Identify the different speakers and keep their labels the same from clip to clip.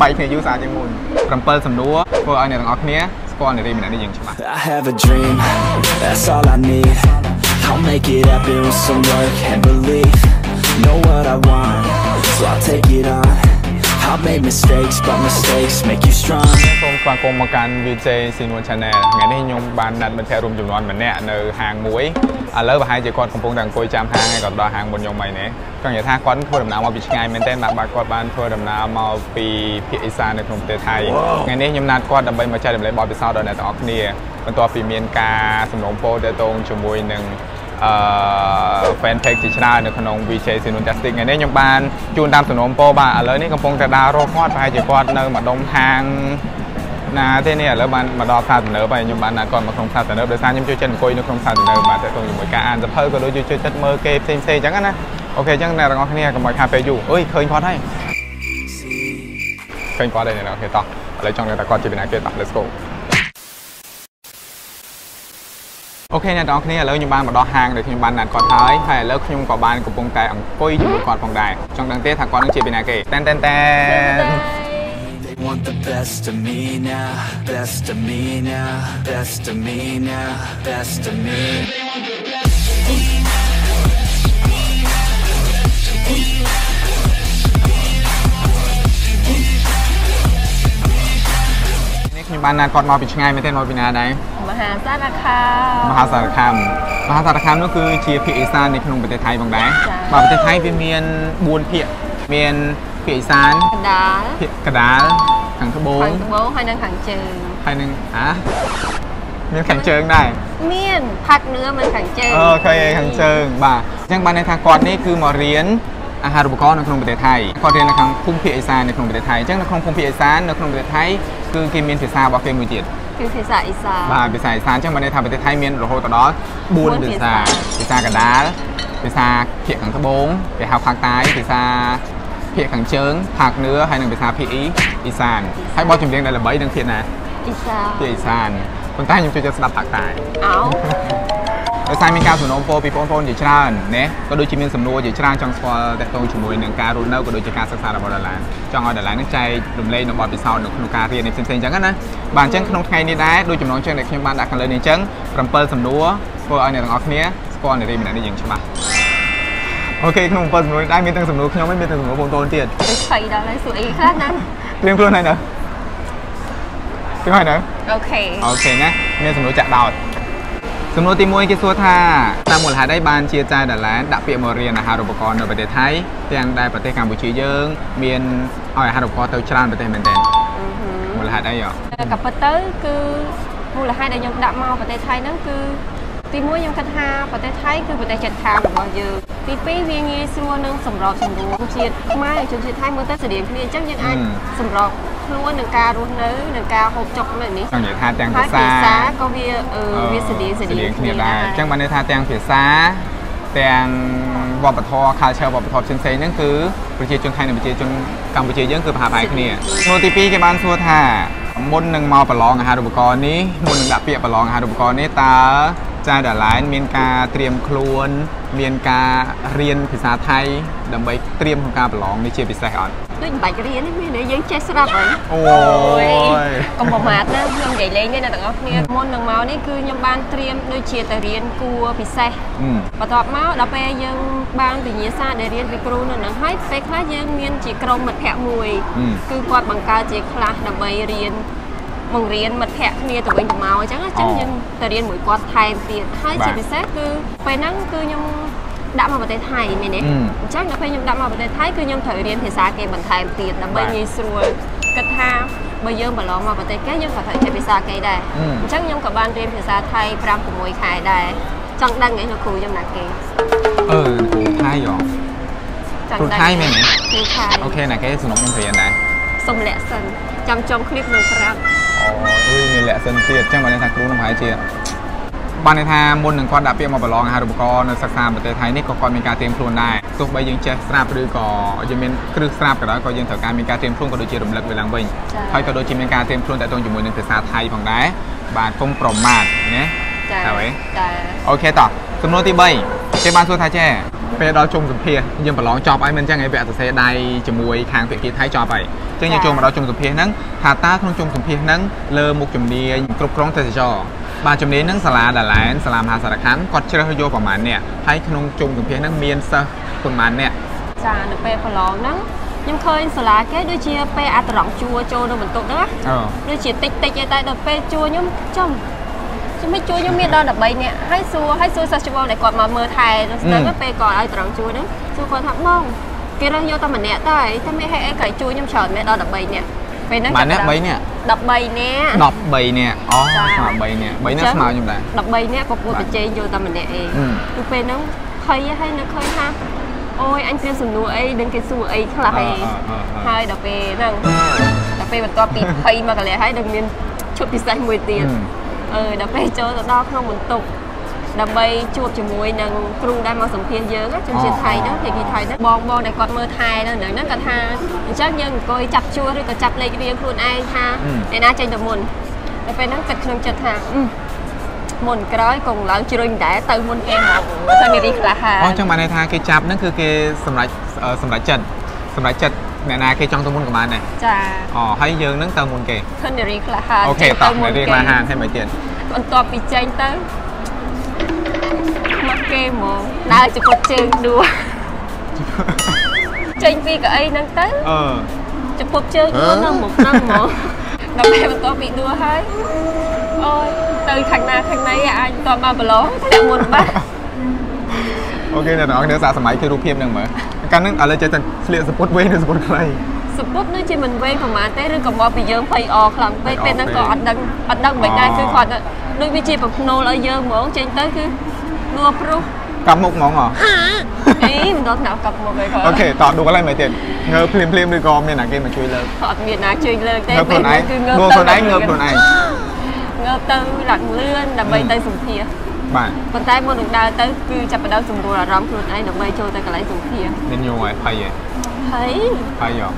Speaker 1: បែកគ្នាយូរស្អាតជាងមុន7សំណួរធ្វើឲ្យអ្នកទាំងអស់គ្នាស្គាល់នារីម្នាក់នេះយ៉ាងច្បាស់
Speaker 2: I have a dream, that's all I need I'll make it happen with some work and belief Know what I want, so I'll take it on I've made mistakes, but mistakes make you strong
Speaker 1: សូមស្វាគមន៍មកកាន់ VJ Sinwan Channel ថ្ងៃនេះខ្ញុំបានណាត់មិត្តភ័ក្តិរួមចំនួនម្នាក់នៅហាងមួយឥឡូវប្រហែលជាគាត់កំពុងតែអង្គុយចាំហាងហើយគាត់ដល់ហាងមុនខ្ញុំហើយនេះចង់និយាយថាគាត់ធ្វើដំណើរមកពីឆ្ងាយមែនទែនបាទគាត់បានធ្វើដំណើរមកពីភាគឦសាននៅក្នុងប្រទេសថៃថ្ងៃនេះខ្ញុំណាត់គាត់ដើម្បីមកចែករំលែកបទពិសោធន៍ដល់អ្នកទាំងអស់គ្នាបន្ទាប់ពីមានការសំណូមពរទាក់ទងជាមួយនឹង អឺ fan page ជាច្រើននៅក្នុង VJ Fantastic ថ្ងៃនេះខ្ញុំបានជួនតាមសំណូមពរបាទឥឡូវនេះកំពុងតែដើររកគាត់ប្រហែលជាគាត់នៅម្ដុំហាងណាទេនេះឥឡូវបានមកដល់ផ្សារទំនើបហើយខ្ញុំបានណាត់គាត់មកក្នុងផ្សារទំនើបដោយសារខ្ញុំចូលចិត្តអង្គុយនៅក្នុងផ្សារទំនើបបាទតើតោះជាមួយការអានសភៅក៏ដូចជាចូលចិត្តមើលគេផ្សេងៗអញ្ចឹងណាអូខេអញ្ចឹងអ្នកទាំងអស់គ្នាកុំឲ្យខាតពេលយូរអើយឃើញគាត់ហើយឃើញគាត់ហើយអ្នកទាំងអស់គ្នាតោះឥឡូវចង់និយាយថាគាត់ជាពីណាគេតោះ let's go អូខេអ្នកទាំងអស់គ្នាឥឡូវខ្ញុំបានមកដល់ហាងដែលខ្ញុំបានណាត់គាត់ហើយហើយឥឡូវខ្ញុំក៏បានកំពុងតែអង្គុយជាមួយគាត់ផងដែរចង់ដឹងទេថាគាត់នឹងជាពីណាគេតែនតែនតែន
Speaker 2: They want the best of me now, best of me now, best of me now, best of me.
Speaker 1: នេះខ្ញុំបានណាត់គាត់មកពីឆ្ងាយមែនទេមកពីណាដែរ
Speaker 3: ម ហាសារខោ
Speaker 1: មហាសារខេមមហាសារខេមនោះគឺជាភាគឦសាននៅក្នុងប្រទេសថៃផងដែរ
Speaker 3: ចា៎
Speaker 1: បាទប្រទេសថៃវាមាន4ភាគមានភាគឦសាន
Speaker 3: កណ្ដាល
Speaker 1: ភាគកណ្ដាលខាងត្បូង
Speaker 3: ខាងត្បូងហើយនិងខាងជើង
Speaker 1: ហើយនឹងអាមានខាងជើងដែរ
Speaker 3: មានផាត់នឿមិនខាងជើង
Speaker 1: អូខេខាងជើងបាទអញ្ចឹងបានន័យថាគាត់នេះគឺមករៀនអាហារូបករណ៍នៅក្នុងប្រទេសថៃគាត់រៀននៅខាងភូមិភាគឦសាននៅក្នុងប្រទេសថៃអញ្ចឹងនៅក្នុងភូមិភាគឦសាននៅក្នុងប្រទេសថៃគឺគេមានភាសារបស់គេមួយទៀត
Speaker 3: គឺភាសាអ៊ីសាន
Speaker 1: បាទភាសាអ៊ីសានអញ្ចឹងបានន័យថាប្រទេសថៃមានរហូតដល់4
Speaker 3: 4
Speaker 1: ភាសាភាសាកណ្ដាលភាសាភាគខាងត្បូងគេហៅភាគតាយភាសាភាគខាងជើងភាគនឿហើយនិងភាសាភាគអ៊ីអ៊ីសានហើយបទចម្រៀងដែលល្បីនឹងភាគណា
Speaker 3: អ៊ីសាន
Speaker 1: ភាគអ៊ីសានប៉ុន្តែខ្ញុំចូលចិត្តស្ដាប់ភាគតាយ
Speaker 3: អោ
Speaker 1: ដោយសារមានការសំណូមពរពីបងប្អូនជាច្រើនណាក៏ដូចជាមានសំណួរជាច្រើនចង់ស្គាល់តកតងជាមួយនឹងការរស់នៅក៏ដូចជាការសិក្សារបស់ដាឡានចង់ឲ្យដាឡាននឹងចែករំលែកនៅបទពិសោធន៍នៅក្នុងការរៀននេះផ្សេងៗអញ្ចឹងណាបាទអញ្ចឹងក្នុងថ្ងៃនេះដែរដូចចំណងជើងដែលខ្ញុំបានដាក់ខាងលើនេះអញ្ចឹង7សំណួរធ្វើឲ្យអ្នកទាំងអស់គ្នាស្គាល់នារីម្នាក់នេះយ៉ាងច្បាស់okay ក្នុង7សំណួរនេះដែរមានទាំងសំណួរខ្ញុំហើយមានទាំងសំណួរបងប្អូនទៀត
Speaker 3: ទៅឆៃដល់ហើយសួរអីខ្លះណា
Speaker 1: ត្រៀមខ្លួនហើយនៅត្រៀមហើយនៅ okay okayណាមានសំណួរចាក់ដោត សំណួរទី1គេសួរថាតាមមូលហេតុអីបានជាចាយដាឡានដាក់ពាក្យមករៀនអាហារូបករណ៍នៅប្រទេសថៃទាំងដែលប្រទេសកម្ពុជាយើង មានឲ្យអាហារូបករណ៍ទៅច្រើនប្រទេសមែនទែនមូលហេតុអីហ៎
Speaker 3: ក៏ពិតទៅគឺមូលហេតុដែលខ្ញុំដាក់មកប្រទេសថៃហ្នឹងគឺទីមួយខ្ញុំគិតថាប្រទេសថៃគឺប្រទេសជិតខាងរបស់យើងទីពីរវាងាយស្រួលនឹងសម្របសម្រួលជាតិខ្មែរនិងជនជាតិថៃមើលទៅស្តៀងគ្នាអញ្ចឹងយើងអាចសម្រប ខ្លួននឹងការរស់នៅនឹងការហូបចុកនៅនេះ
Speaker 1: ចង់និយាយថាទាំង
Speaker 3: ហើ
Speaker 1: ភា
Speaker 3: យ
Speaker 1: សា
Speaker 3: ភាសាក៏វាអឺវាស្តៀងស្តៀង
Speaker 1: គ្នាដែរអញ្ចឹងបានន័យថាទាំងភាសាទាំងវប្បធម៌ culture វប្បធម៌ផ្សេងៗហ្នឹងគឺប្រជាជនថៃនិងប្រជាជនកម្ពុជាយើងគឺប្រហាក់ប្រហែលគ្នាសំណួរទី2គេបានសួរថាមុននឹងមកប្រឡងអាហារូបករណ៍នេះមុននឹងដាក់ពាក្យប្រឡងអាហារូបករណ៍នេះតើចាយដាឡែនមានការត្រៀមខ្លួន មានការរៀនភាសាថៃដើម្បីត្រៀមក្នុងការប្រឡងនេះជាពិសេសអត់
Speaker 3: ដូចមិនបាច់រៀនទេមានតែយើងចេះស្រាប់ហើយ
Speaker 1: អូយ
Speaker 3: កុំប្រមាថណាខ្ញុំនិយាយលេងទេអ្នកទាំងអស់គ្នាមុននឹងមកនេះគឺខ្ញុំបានត្រៀមដូចជាទៅរៀនគួរពិសេស
Speaker 1: អឺ
Speaker 3: បន្ទាប់មកដល់ពេលយើងបានវិញ្ញាសាដែលរៀនពីគ្រូនៅនឹងហើយពេលខ្លះយើងមានជាក្រុមមិត្តភ័ក្តិមួយ
Speaker 1: អឺ
Speaker 3: គឺគាត់បង្កើតជាខ្លះដើម្បីរៀនបង្រៀនមិត្តភ័ក្តិគ្នាទៅវិញទៅមកអញ្ចឹងអញ្ចឹង
Speaker 1: អូ
Speaker 3: យើងទៅរៀនមួយគាត់ថែមទៀតហើយ
Speaker 1: បាទ
Speaker 3: ជាពិសេសគឺពេលហ្នឹងគឺខ្ញុំ ដាក់មកប្រទេសថៃមែនទេ
Speaker 1: អឺ
Speaker 3: អញ្ចឹងដល់ពេលខ្ញុំដាក់មកប្រទេសថៃគឺខ្ញុំត្រូវរៀនភាសាគេបន្ថែមទៀតដើម្បី
Speaker 1: បាទ
Speaker 3: ងាយស្រួលគិតថាបើយើងប្រឡងមកប្រទេសគេយើងក៏ត្រូវចេះភាសាគេដែរ
Speaker 1: អឺ
Speaker 3: អញ្ចឹងខ្ញុំក៏បានរៀនភាសាថៃ5 6ខែដែរចង់ដឹងឯងលោកគ្រូខ្ញុំណាគេ
Speaker 1: អឺគ្រូថៃហ៎
Speaker 3: ចង់
Speaker 1: គ្រូថៃមែនទេ
Speaker 3: គ្រូថៃ
Speaker 1: អូខេណាគេសំណុំខ្ញុំរៀនដែរ
Speaker 3: សុំលាក់សិនចាំចុងឃ្លីបនឹងប្រាប់
Speaker 1: អូអឺមានលក្ខសិនទៀតអញ្ចឹងបានន័យថាគ្រូនឹងប្រហែលជា បានន័យថាមុននឹងគាត់ដាក់ពាក្យមកប្រឡងអាហារូបករណ៍នៅសិក្សាប្រទេសថៃនេះក៏គាត់មានការត្រៀមខ្លួនដែរទោះបីយើងចេះស្រាប់ឬក៏យើងមានគ្រឹះស្រាប់ក៏ដោយក៏យើងត្រូវការមានការត្រៀមខ្លួនក៏ដូចជារំលឹកវាឡើងវិញហើយក៏ដូចជាមានការត្រៀមខ្លួនតាក់ទងជាមួយនឹងភាសាថៃផងដែរបាទកុំប្រមាថណា
Speaker 3: ចា
Speaker 1: តើអ្វី
Speaker 3: ចា
Speaker 1: អូខេតោះសំណួរទី3គេបានសួរថាចេះពេលដល់ជុំសម្ភាសយើងប្រឡងចប់ហើយមិនអញ្ចឹងឯងវគ្គសរសេរដៃជាមួយខាងភាគីថៃចប់ហើយអញ្ចឹងយើងចូលមកដល់ជុំសម្ភាសហ្នឹងថាតើក្នុងជុំសម្ភាសហ្នឹងលើមុខជំនាញគ្រប់គ្រងទេសចរណ៍ បាទជំនាញហ្នឹងសាលាដាឡែនសាលាមហាសារខណ្ឌគាត់ជ្រើសយកប្រមាណអ្នកហើយក្នុងជុំសម្ភាសហ្នឹងមានសិស្សប្រមាណអ្នក
Speaker 3: ចានៅពេលប្រឡងហ្នឹងខ្ញុំឃើញសាលាគេដូចជាពេលអាត្រង់ជួចូលនៅបន្ទប់ហ្នឹងណា
Speaker 1: អឺ
Speaker 3: ដូចជាតិចតិចឯតែដល់ពេលជួខ្ញុំចំខ្ញុំមិនជួខ្ញុំមានដល់13នាក់ហើយសួរហើយសួរសិស្សច្បងដែលគាត់មកមើលថែទៅស្ទឹកពេលគាត់ឲ្យត្រង់ជួហ្នឹងសួរគាត់ថាបងគេរើសយកតែម្នាក់តើតែមានហេតុអីក្រៃជួខ្ញុំច្រើនមែនដល់13នាក់ ពេលហ្នឹង
Speaker 1: បាទអ្នក
Speaker 3: ចាប់
Speaker 1: 3នាក់
Speaker 3: 13នាក់
Speaker 1: 13នាក់អូ
Speaker 3: ចា
Speaker 1: ស្មើ3នាក់3នាក់ស្មើខ្ញុំដែរ
Speaker 3: 13នាក់ប្រកួតប្រជែងយកតែម្នាក់ឯង
Speaker 1: អឺ
Speaker 3: គឺពេលហ្នឹងភ័យហើយនៅឃើញថាអូយអញព្រៀបសំណួរអីដឹងគេសួរអីខ្លះឯង
Speaker 1: អឺអឺអឺអឺ
Speaker 3: ហើយដល់ពេលហ្នឹងដល់ពេលបន្ទាប់ពីភ័យមកកន្លះហើយដឹងមានឈុតពិសេសមួយទៀត
Speaker 1: អឺ
Speaker 3: អឺដល់ពេលចូលទៅដល់ក្នុងបន្ទប់ ដើម្បីជួបជាមួយនឹងគ្រូដែលមកសម្ភាសយើងណាជនជាតិថៃហ្នឹងភាគីថៃហ្នឹងបងបងដែលគាត់មើលថែនៅហ្នឹងគាត់ថាអញ្ចឹងយើងអង្គុយចាប់ជួរឬក៏ចាប់លេខរៀងខ្លួនឯងថាអ្នកណាចេញទៅមុនដល់ពេលហ្នឹងគិតក្នុងចិត្តថាអឺមុនក្រោយក៏ឡើងជ្រុញដែរទៅមុនគេមកទៅនារីខ្លះហើយ
Speaker 1: អូអញ្ចឹងបានន័យថាគេចាប់ហ្នឹងគឺគេសម្រេចអឺសម្រេចចិត្តសម្រេចចិត្តអ្នកណាគេចង់ទៅមុនក៏បានដែរ
Speaker 3: ចា
Speaker 1: អូហើយយើងហ្នឹងទៅមុនគេ
Speaker 3: ឃើញនារីខ្លះហើយ
Speaker 1: អូខេតោះអ្នករៀងក្លាហានហើយមកទៀត
Speaker 3: បន្ទាប់ពីចេញទៅមក គេហ្មងដើរជពុតជើងដួលចេញពីកៅអីហ្នឹងទៅ
Speaker 1: អឺ
Speaker 3: ជពុតជើងដួលនៅមុខហ្នឹងហ្មងដល់ពេលបន្ទាប់ពីដួលហើយអូយទៅខាងណាខាងណីអាចតមកប្រឡងតែមុនបាត់
Speaker 1: អូខេអ្នកទាំងអស់គ្នាសាកសម័យគឺរូបភាពហ្នឹងមើលកាលហ្នឹងឥឡូវចេះតែស្លៀកសពុតវែងឬសពុតខ្លី
Speaker 3: សពុតនៅជាមិនវែងប្រហែលទេឬក៏មកពីយើងភ័យអខ្លាំងពេក
Speaker 1: ភ័យអ
Speaker 3: ពេលហ្នឹង
Speaker 1: ពេ
Speaker 3: ក៏
Speaker 1: ក
Speaker 3: អត់ដឹងអត់ដឹងមិនដែរ
Speaker 1: អូ
Speaker 3: គឺគាត់ដូចវាជាប្រភ្នូលឲ្យយើងហ្មងចេញទៅគឺ លួប្រុស
Speaker 1: កាប់មុខហ្មងហ៎
Speaker 3: អីមិនដល់ណាប់កាប់មកអីក៏
Speaker 1: អូខេតោះដួលកន្លែងមើលទៀតងើភ្លាមភ្លាមឬក៏មានណាគេមកជួយលើក
Speaker 3: អត់មានណាជួយលើកទេ
Speaker 1: ងើខ្លួនឯង
Speaker 3: គឺ
Speaker 1: ងើខ្លួនឯងងើខ្លួនឯង
Speaker 3: ងើទៅឡើងលឿនដើម្បីទៅសម្ភារ
Speaker 1: បាទ
Speaker 3: ប៉ុន្តែមុននឹងដើរទៅគឺចាប់ផ្ដើមសម្រួលអារម្មណ៍ខ្លួនឯងដើម្បីចូលទៅកន្លែងសម្ភារ
Speaker 1: មានយូរហើយភ័យហើយ
Speaker 3: ហើយ
Speaker 1: ភ័យហ៎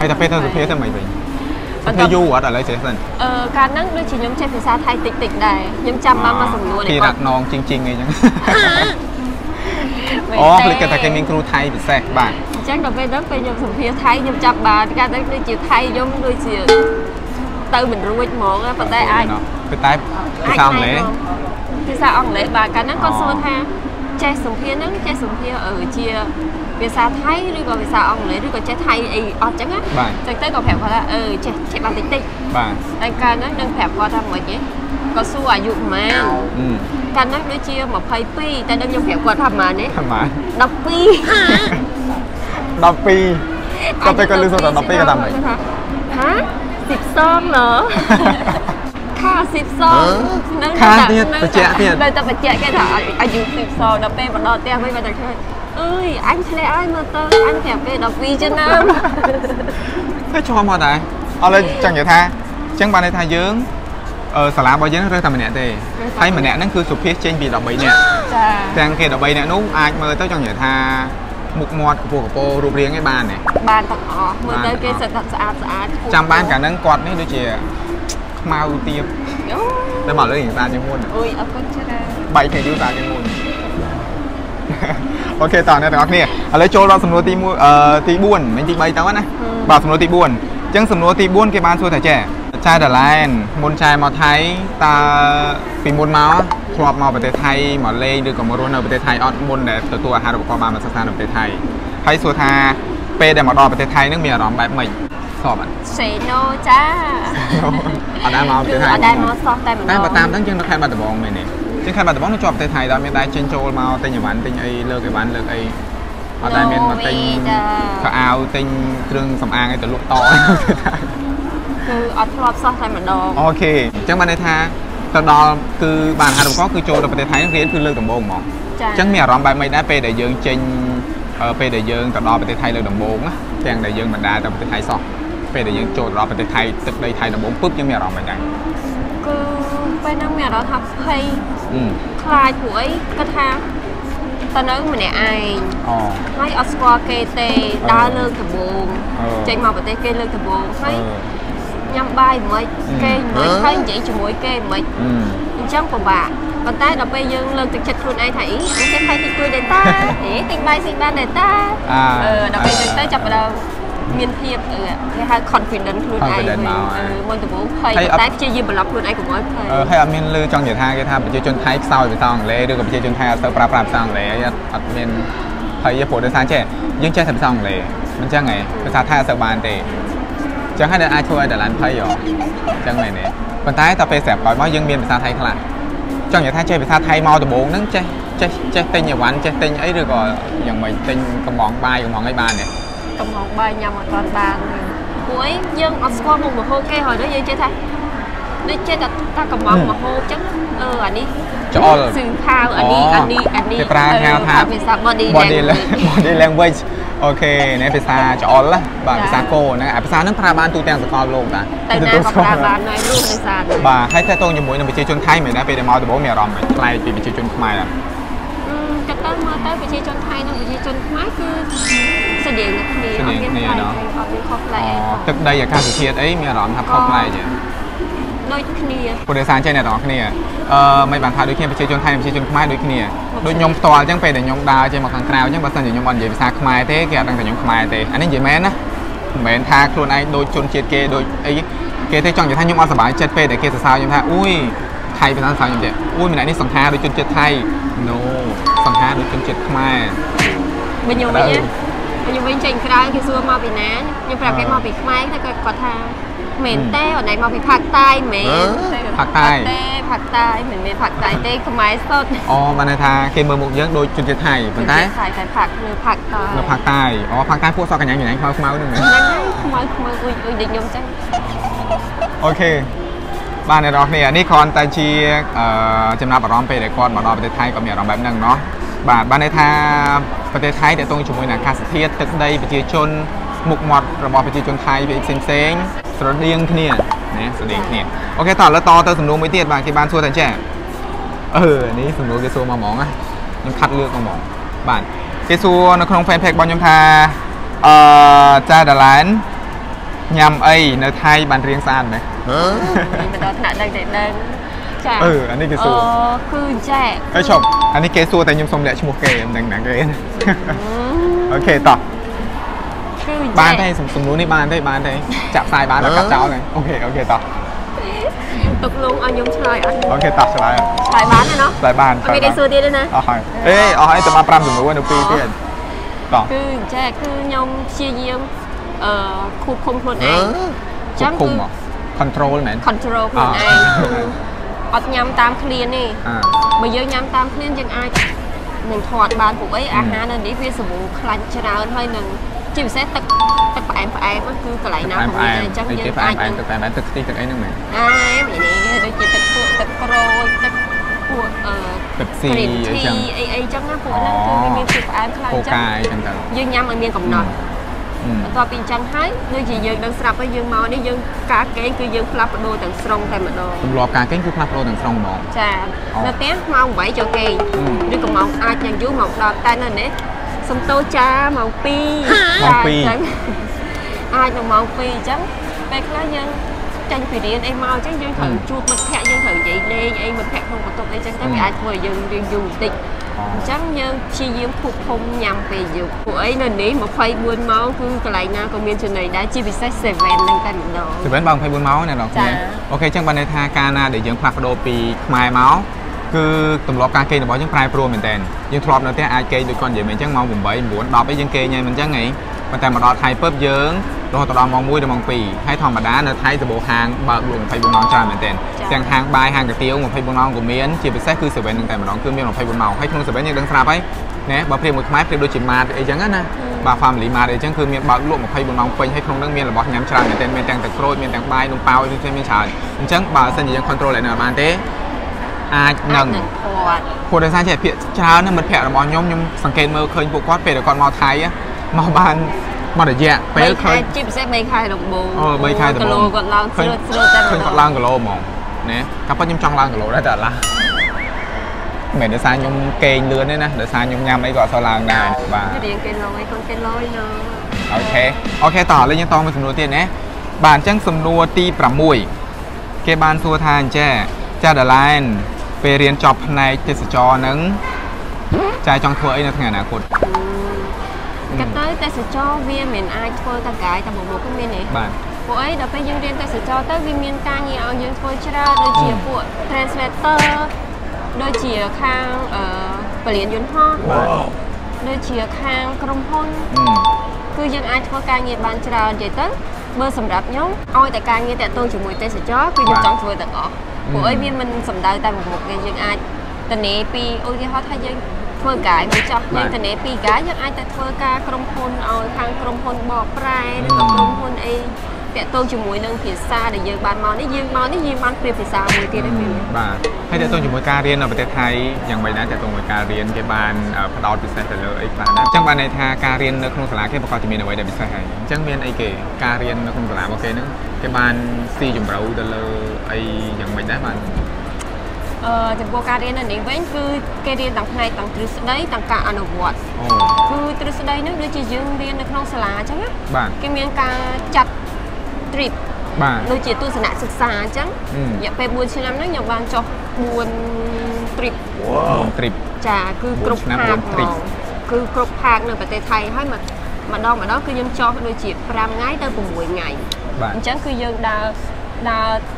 Speaker 1: ហើយតែពេលទៅសុភាទៅមិនវិញ
Speaker 3: បន្សុទាប់
Speaker 1: ភាយូរអត់ឥឡូវចេះសិន
Speaker 3: អឺកាលហ្នឹងដូចជាខ្ញុំចេះភាសាថៃតិចតិចៗដែរខ្ញុំចាំបានមកសំណួរ
Speaker 1: គេ
Speaker 3: នេះ
Speaker 1: រ៉ាត់នងជីងជីងអីចឹងអូភ្លេចគេថាគេមានគ្រូថៃពិសេសបាទ
Speaker 3: អញ្ចឹងដល់ពេលហ្នឹងពេលខ្ញុំសម្ភារថៃខ្ញុំចាប់បានកាលហ្នឹងដូចជាថៃខ្ញុំដូចជាទៅមិនរួចហ្មងប៉ុន្តែអាច
Speaker 1: គឺតែភាសាអង់គ្លេស
Speaker 3: ភាសាអង់គ្លេសបាទកាលហ្នឹងគាត់
Speaker 1: អូ
Speaker 3: សួរថាចេះសម្ភារហ្នឹងចេះសម្ភារអឺជា ភាសាថៃឬក៏ភាសាអង់គ្លេសឬក៏ចេះថៃអីអត់ចឹងណា
Speaker 1: បាទ
Speaker 3: ចឹងទៅក៏ប្រាប់គាត់ថាអឺចេះចេះបានតិចតិច
Speaker 1: បាទ
Speaker 3: តែកាលហ្នឹងនឹងប្រាប់គាត់ថាមិនហីគាត់សួរអាយុប៉ុន្មាន
Speaker 1: អឺ
Speaker 3: កាលហ្នឹងដូចជា22តែនឹងខ្ញុំប្រាប់គាត់ថាប៉ុន្មានទេ
Speaker 1: ប្រហែល
Speaker 3: 12
Speaker 1: 12គាត់ទៅគាត់លឺសូត្រដល់12គាត់ថាម៉េច
Speaker 3: ហា10សងណ៎ខា10សងនឹង
Speaker 1: ខាទៀតបញ្ជាក់ទៀត
Speaker 3: នៅតែបញ្ជាក់គេថាអាយុ10សងដល់ពេលមកដល់ផ្ទះវិញគាត់តែឃើញ អើយអញធ្លាក់ហើយមើលទៅអញប្រាប់គេ12ឆ្នាំ
Speaker 1: ហើយជាប់មកដែរឥឡូវចង់និយាយថាអញ្ចឹងបានន័យថាយើងអឺសាលារបស់យើងរើសតែម្នាក់ទេហើយម្នាក់ហ្នឹងគឺសុភាសចេញពី13នាក់
Speaker 3: ចា
Speaker 1: ទាំងគេ13នាក់នោះអាចមើលទៅចង់និយាយថាមុខមាត់កពស់កពោរូបរាងឯងបានទេ
Speaker 3: បានទាំងអស់មើលទៅគេសិតតែស្អាតស្អាតខ្ពស់
Speaker 1: ចាំបានកាលហ្នឹងគាត់នេះដូចជាខ្មៅទៀប
Speaker 3: អូ
Speaker 1: តែមកលើរៀងស្អាតជាងមុន
Speaker 3: អើយអរគុណច្រើន
Speaker 1: បែកគ្នាយូរស្អាតជាងមុន អូខេតោះអ្នកទាំងអស់គ្នាឥឡូវចូលដល់សំណួរទី1អឺទី4មិនទី3ទៅណាបាទសំណួរទី4អញ្ចឹងសំណួរទី4គេបានសួរថាចេះចែដាឡែនមុនចែមកថៃតើពីមុនមកធ្លាប់មកប្រទេសថៃមកលេងឬក៏មករស់នៅប្រទេសថៃអត់មុនដែលទទួលអាហារូបករណ៍បានមកសិក្សានៅប្រទេសថៃហើយសួរថាពេលដែលមកដល់ប្រទេសថៃហ្នឹងមានអារម្មណ៍បែបម៉េចសោះបាទ
Speaker 3: សេណូចា
Speaker 1: អត់ដែរមកប្រ
Speaker 3: គឺ
Speaker 1: ទេសថៃ
Speaker 3: អត់ដែរមកសោះតែម្ដង
Speaker 1: តែបើតាមហ្នឹងយើងនៅខេត្តបាត់ដំបងមែនទេ ជាងខេត្តបាត់ដំបងនៅជាប់ប្រទេសថៃដែរមានដែរចេញចូលមកទិញអីវ៉ាន់ទិញអីលើកអីវ៉ាន់លើកអីអត់ដែរមានមកទិញខោអាវទិញគ្រឿងសម្អាងអីទៅលក់ត
Speaker 3: គឺអត់ធ្លាប់សោះតែម្ដង
Speaker 1: អូខេអញ្ចឹងបានន័យថាទៅដល់គឺបានអាហារូបករណ៍គឺចូលទៅប្រទេសថៃរៀនគឺលើកដំបូងហ្មង
Speaker 3: ចា
Speaker 1: អញ្ចឹងមានអារម្មណ៍បែបម៉េចដែរពេលដែលយើងចេញអឺពេលដែលយើងទៅដល់ប្រទេសថៃលើកដំបូងណាទាំងដែលយើងមិនដែរទៅប្រទេសថៃសោះ ពេលដែលយើងចូលដល់ប្រទេសថៃទឹកដីថៃដំបូងពឹបយើងមានអារម្មណ៍ម៉េចដែរ
Speaker 3: គឺពេលហ្នឹងមានអារម្មណ៍ថាភ័យ
Speaker 1: អឺ
Speaker 3: ខ្លាចព្រោះអីគាត់ថាតើនៅម្នាក់ឯង
Speaker 1: អូ
Speaker 3: ហើយអត់ស្គាល់គេទេដើរលើកដំបូង
Speaker 1: អឺ
Speaker 3: ចេញមកប្រទេសគេលើកដំបូងហើយ
Speaker 1: អឺ
Speaker 3: ញ៉ាំបាយមិន
Speaker 1: អឺ
Speaker 3: គេមិនហើយនិយាយជាមួយគេមិន
Speaker 1: អឺ
Speaker 3: អញ្ចឹងពិបាកប៉ុន្តែដល់ពេលយើងលើកទឹកចិត្តខ្លួនឯងថាអីអញចេះថៃតិចតួចដែរតាអេតិចបាយស៊ីបានដែរតា
Speaker 1: អា
Speaker 3: អឺដល់ពេលយើងទៅចាប់ផ្ដើម មានភាពអឺគេហៅ confident ខ្លួនឯង
Speaker 1: confident មក
Speaker 3: អឺមុនដំបូងភ័យ
Speaker 1: ហើយអត់
Speaker 3: តែព្យាយាមបន្លប់ខ្លួនឯងកុំឲ្យភ័យ
Speaker 1: អឺហើយអត់មានលឺចង់និយាយថាគេថាប្រជាជនថៃខ្សោយភាសាអង់គ្លេសឬក៏ប្រជាជនថៃអត់សូវប្រើប្រាស់ភាសាអង់គ្លេសអីអត់អត់មានហើយព្រោះដោយសារចេះយើងចេះតែភាសាអង់គ្លេសមិនចឹងហ៎ភាសាថៃអត់សូវបានទេចឹងហើយដែលអាចធ្វើឲ្យដឡានភ័យហ៎ចឹងមែនទេប៉ុន្តែតទៅពេលស្រាប់ក្រោយមកយើងមានភាសាថៃខ្លះចង់និយាយថាចេះភាសាថៃមកដំបូងហ្នឹងចេះចេះចេះទិញអីវ៉ាន់ចេះទិញអីឬក៏យ៉ាងម៉េចទិញកំងបាយកំងអីបានទេ
Speaker 3: កំហុសបាយញ៉ាំអត់ទាន់បានទេពួកអីយើងអត់ស្គាល់មុខម្ហូបគេហើយដល់យើងចេះថាដូចចេះតែថាកំងម្ហូបចឹងអឺអានេះ
Speaker 1: ច្អល់
Speaker 3: សឺផាវអានេះ
Speaker 1: អូ
Speaker 3: អានេះអានេះ
Speaker 1: គេប្រើហៅថា
Speaker 3: ភាសា body
Speaker 1: body
Speaker 3: language
Speaker 1: body language អូខេនេះភាសាច្អល់ណាបាទ
Speaker 3: ចា៎
Speaker 1: ភាសាគោហ្នឹងអាភាសាហ្នឹងប្រើបានទូទាំងសកលលោកតា
Speaker 3: តែណាក៏ប្រើបានដែររួមភាសាដែរ
Speaker 1: បាទហើយតែតងជាមួយនឹងប្រជាជនថៃមែនដែរពេលដែលមកដំបូងមានអារម្មណ៍មិនខ្លាយពីប្រជាជនខ្មែរអត់
Speaker 3: អឺគិត ទៅមើលទៅប្រជាជនថៃនិងប្រជាជនខ្មែរគឺស្រ
Speaker 1: ដៀងគ្នា
Speaker 3: អត់មាន
Speaker 1: ផ្លែ
Speaker 3: អត់មានខុសផ្លែ
Speaker 1: ទឹកដីអាកាសធាតុអីមានអារម្មណ៍ថាខុសផ្លែទេ
Speaker 3: ដូចគ្នា
Speaker 1: ព្រោះដោយសារចេះអ្នកនរគ្នាអឺមិនបានថាដូចគ្នាប្រជាជនថៃនិងប្រជាជនខ្មែរដូចគ្នាដូចខ្ញុំផ្ទាល់អញ្ចឹងពេលដែលខ្ញុំដើរចេញមកខាងក្រៅអញ្ចឹងបើសិនជាខ្ញុំអត់និយាយភាសាខ្មែរទេគេអត់ដឹងថាខ្ញុំខ្មែរទេអានេះនិយាយមែនណាមិនមែនថាខ្លួនឯងដូចជនជាតិគេដូចអីគេទេចង់និយាយថាខ្ញុំអត់សប្បាយចិត្តពេលដែលគេសរសើរខ្ញុំថាអ៊ុយថៃភាសាសរសើរខ្ញុំទេអ៊ុយម្នាក់នេះសង្ហាដូចជនជាតិថៃ no ហាដូចជនជាតិខ្មែរ
Speaker 3: វិញខ្ញុំវិញណាខ្ញុំវិញចេញក្រៅគេសួរមកពីណាខ្ញុំប្រាប់គេមកពីខ្មែរតែគាត់គាត់ថាមែនទេអត់ណៃមកពីផាកតាយមែន
Speaker 1: ផាកតាយ
Speaker 3: ទេផាកតាយមិនមែនផាកតាយទេខ្មែរសុទ្ធ
Speaker 1: អូបានន័យថាគេមើលមុខយើងដូចជនជាតិថៃប៉ុន្តែ
Speaker 3: ខតែផាកនៅផាកតាយ
Speaker 1: នៅภาคใต้អូภาคใต้ពួកសក់កញ្ញាញ៉ាំខ្មៅខ្មៅហ្នឹងមែន
Speaker 3: ហ្នឹងហើយខ្មៅខ្មៅអ៊ុយអ៊ុយដូចខ្ញុំចឹង
Speaker 1: អូខេបាទអ្នកនរគ្នានេះគ្រាន់តែជាអឺចំណាប់អារម្មណ៍ពេលដែលគាត់មកដល់ប្រទេសថៃក៏មានអារម្មណ៍បែបហ្នឹងเนาะ បាទបានន័យថាប្រទេសថៃតកតងជាមួយនឹងអាកាសធាតុទឹកដីប្រជាជនមុខមាត់របស់ប្រជាជនថៃវាផ្សេងផ្សេងស្រដៀងគ្នាណាស្រដៀងគ្នាអូខេតោះឥឡូវតទៅសំណួរមួយទៀតបាទគេបានសួរថាចាអឺនេះសំណួរគេសួរមកហ្មងណាខ្ញុំខាត់លឿនមកហ្មងបាទគេសួរនៅក្នុង fan page របស់ខ្ញុំថាអឺចាដាឡានញ៉ាំអីនៅថៃបានរៀងស្អាតមែនហ៎
Speaker 3: មិនដល់ថ្នាក់ដឹងតែដឹង ចា
Speaker 1: អឺអានេះគេសួរ
Speaker 3: អឺគឺចែក
Speaker 1: ហើយឈប់អានេះគេសួរតែខ្ញុំសុំលាក់ឈ្មោះគេមិនដឹងណាគេអូខេតោះ
Speaker 3: គឺចែក
Speaker 1: បានទេសំសំណួរនេះបានទេបានទេចាក់ផ្សាយបានដល់កាត់ចោលហ្នឹងអូខេអូខេតោះ
Speaker 3: ទុកលងឲ្យខ្ញុំឆ្លើយអត់
Speaker 1: អូខេតោះឆ្លើយអត់
Speaker 3: ឆ្លើយបានទេណោះ
Speaker 1: ឆ្លើយបាន
Speaker 3: អត់មានគេសួរទៀតទេណា
Speaker 1: អស់ហើយអេអស់ហើយតែបាន5សំណួរនៅពីរទៀតតោះ
Speaker 3: គឺចែកគឺខ្ញុំព្យាយាមអឺខូបឃុំខ្លួនឯង
Speaker 1: ជប់គុំមក control មែន
Speaker 3: control ខ្លួន
Speaker 1: អ่า
Speaker 3: ឯងគឺ អត់ញ៉ាំតាមឃ្លានទេ
Speaker 1: អា
Speaker 3: បើយើងញ៉ាំតាមឃ្លានយើងអាចនឹងធាត់បានពួកអីអាហារនៅនេះវាសម្បូរខ្លាញ់ច្រើនហើយនឹងជាពិសេសទឹកទឹកផ្អែមផ្អែមហ្នឹងគឺកន្លែងណា
Speaker 1: ផ្អែម
Speaker 3: ក៏
Speaker 1: ផ្អែ
Speaker 3: មាន
Speaker 1: ម
Speaker 3: អញ្ចឹង
Speaker 1: អី
Speaker 3: យើ
Speaker 1: គេ
Speaker 3: ង
Speaker 1: ផ្អែ
Speaker 3: អាច
Speaker 1: មផ្អែមទឹកផ្អែមផ្អែមទឹកខ្ទិះទឹកអីហ្នឹងមែន
Speaker 3: អែមនេះដូចជាទឹកពួកទឹកក្រូចទឹកពួកអឺ
Speaker 1: ទឹកស៊ី
Speaker 3: green
Speaker 1: អី
Speaker 3: tea
Speaker 1: ចឹង
Speaker 3: អីអីចឹងណាពួកហ្នឹងគឺវាមានភាពផ្អែមខ្លាំង
Speaker 1: កូ
Speaker 3: ចឹង
Speaker 1: កាអីចឹងទៅ
Speaker 3: យើងញ៉ាំឲ្យមានកំណត់
Speaker 1: អឺ
Speaker 3: បន្ទាប់ពីអញ្ចឹងហើយដូចជាយើងដឹងស្រាប់ហើយយើងមកនេះយើងការកេងគឺយើងផ្លាស់ប្ដូរទាំងស្រុងតែម្ដង
Speaker 1: ទម្លាប់ការគេងគឺផ្លាស់ប្ដូរទាំងស្រុងហ្មង
Speaker 3: ចា
Speaker 1: អូ
Speaker 3: នៅផ្ទះម៉ោង8ចូលគេង
Speaker 1: អឺ
Speaker 3: ឬក៏ម៉ោងអាចយ៉ាងយូរម៉ោង10តែនៅនេះសំតូចាម៉ោង2
Speaker 1: ម៉ោងពីរ
Speaker 3: ចាអញ្ចឹងអាចនៅម៉ោង2អញ្ចឹងពេលខ្លះយើងចាញ់ពីរៀនអីមកអញ្ចឹងយើងត្រូវជួបមិត្តភ័ក្តិយើងត្រូវនិយាយលេងអីមិត្តភ័ក្តិក្នុងបន្ទប់អីអញ្ចឹងទៅវាអាចធ្វើឲ្យយើងរៀងយូរបន្តិច
Speaker 1: អូ
Speaker 3: អញ្ចឹងយើងព្យាយាមខូបឃុំញ៉ាំពេលយប់ពួកអីនៅនេះ24ម៉ោងគឺកន្លែងណាក៏មានចំណីដែរជាពិសេស7ហ្នឹងតែម្ដង
Speaker 1: សេវិនបើ24ម៉ោងណាដល់
Speaker 3: ចា
Speaker 1: គ្នាអូខេចឹងបានន័យថាការណាដែលយើងផ្លាស់ប្ដូរពីខ្មែរមកគឺទម្លាប់ការគេងរបស់យើងប្រែប្រួលមែនតើយើងធ្លាប់នៅផ្ទះអាចគេងដូចគាត់និយាយមែនអញ្ចឹងម៉ោង8 9 10អីយើងគេងហើយមិនអញ្ចឹងហីប៉ុន្តែមកដល់ថៃពើបយើង រហូតដល់ម៉ោង1ដល់ម៉ោង2ហើយធម្មតានៅថៃសម្បូរហាងបើកលក់24ម៉ោងច្រើនមែនតើទាំងហាងបាយហាងកាទៀវ24ម៉ោងក៏មានជាពិសេសគឺ7នឹងតែម្ដងគឺមាន24ម៉ោងហើយក្នុង7យើងដឹងស្រាប់ហើយណែបើប្រៀបមួយខ្មែរប្រៀបដូចជាម៉ាតអីចឹងណាបាទ family mart អីចឹងគឺមានបើកលក់24ម៉ោងពេញហើយក្នុងនោះមានរបស់ញ៉ាំច្រើនមែនតើមានទាំងទឹកក្រូចមានទាំងបាយនំប៉ោយមានមានច្រើនអញ្ចឹងបើសិនជាយើង control lại នៅបានទេអាច
Speaker 3: អា
Speaker 1: នឹង
Speaker 3: ចនឹងធាត់
Speaker 1: ព្រោះដោយសារជាភាគច្រើនណាមិត្តភ័ក្តិរបស់ខ្ញុំខ្ញុំសង្កេតមើលឃើញពួកគាត់ពេលដែលគាត់មកថៃ á មកបាន មករយៈពេលឃើញ
Speaker 3: ជាពិសេស3ខែដំបូង
Speaker 1: អូ3ខែដំបូង
Speaker 3: គីឡូគាត់ឡើងស្រួតស្រួតតែ
Speaker 1: ឃើញគាត់ឡើងគីឡូហ្មងណាតែប៉ុតខ្ញុំចង់ឡើងគីឡូដែរតែអត់ឡើងមិនមែនដោយសារខ្ញុំគេងលឿនទេណាដោយសារខ្ញុំញ៉ាំអីក៏អត់សូវឡើងដែរបាទ
Speaker 3: រៀងគីឡូឯងកូនគីឡូណូ
Speaker 1: អូខេអូខេតោះឥឡូវយើងតមកសំណួរទៀតណាបាទអញ្ចឹងសំណួរទី6គេបានសួរថាអញ្ចេះចាដាឡែនពេលរៀនចប់ផ្នែកទេសចរហ្នឹងចាយចង់ធ្វើអីនៅថ្ងៃអនាគត
Speaker 3: ក៏ទៅទេសចរវាមិនអាចធ្វើតែកាយតែមួយមុខគឺមានទេ
Speaker 1: បាទ
Speaker 3: ពួកអីដល់ពេលយើងរៀនទេសចរទៅវាមានការងារឲ្យយើងធ្វើច្រើនដូចជាពួក translator ដូចជាខាងអឺបរិញ្ញាយន្តហោះ
Speaker 1: បាទ
Speaker 3: ដូចជាខាងក្រុមហ៊ុន
Speaker 1: អឺ
Speaker 3: គឺយើងអាចធ្វើការងារបានច្រើននិយាយទៅបើសម្រាប់ខ្ញុំឲ្យតែការងារតាក់ទងជាមួយទេសចរគឺខ្ញុំចង់ធ្វើទាំងអស់ពួកអីវាមិនសំដៅតែមួយមុខទេយើងអាចតនេពីឧទាហរណ៍ថាយើង ធ្វើកាយមួយចោះយើងតនេពីកាយយើងអាចតែធ្វើការក្រុមហ៊ុនឲ្យខាងក្រុមហ៊ុនបកប្រែឬក៏ក្រុមហ៊ុនអីតាក់ទងជាមួយនឹងភាសាដែលយើងបានមកនេះយើងមកនេះយើងបានព្រៀបភាសាមួយទៀតទេមាន
Speaker 1: បាទហើយតើតើជាមួយការរៀននៅប្រទេសថៃយ៉ាងម៉េចដែរតើតើជាមួយការរៀនគេបានអឺផ្ដោតពិសេសទៅលើអីខ្លះដែរអញ្ចឹងបានន័យថាការរៀននៅក្នុងសាលាគេប្រកាសជាមានអ្វីដែលពិសេសហើយអញ្ចឹងមានអីគេការរៀននៅក្នុងសាលារបស់គេហ្នឹងគេបានស៊ីជម្រៅទៅលើអីយ៉ាងម៉េចដែរបាទ
Speaker 3: អឺចំពោះការរៀននៅនេះវិញគឺគេរៀនទាំងផ្នែកទាំងទ្រឹស្ដីទាំងការអនុវត្ត
Speaker 1: អូ
Speaker 3: គឺទ្រឹស្ដីនេះដូចជាយើងរៀននៅក្នុងសាលាអញ្ចឹងណា
Speaker 1: បាទ
Speaker 3: គេមានការចាត់ trip
Speaker 1: បាទ
Speaker 3: ដូចជាទស្សនៈសិក្សាអញ្ចឹង
Speaker 1: អឺ
Speaker 3: រយៈពេល4ឆ្នាំហ្នឹងខ្ញុំបានចុះ4 trip
Speaker 1: ទ្រីប
Speaker 3: ចាគឺគ្រប់
Speaker 1: 4ឆ្នាំ
Speaker 3: ផាក
Speaker 1: 4 trip
Speaker 3: ហ្មងគឺគ្រប់ផាកនៅប្រទេសថៃហើយម្ម្ដងម្ដងគឺខ្ញុំចុះដូចជា5ថ្ងៃទៅ6ថ្ងៃ
Speaker 1: បាទ
Speaker 3: អញ្ចឹងគឺយើងដើរដើរអឺ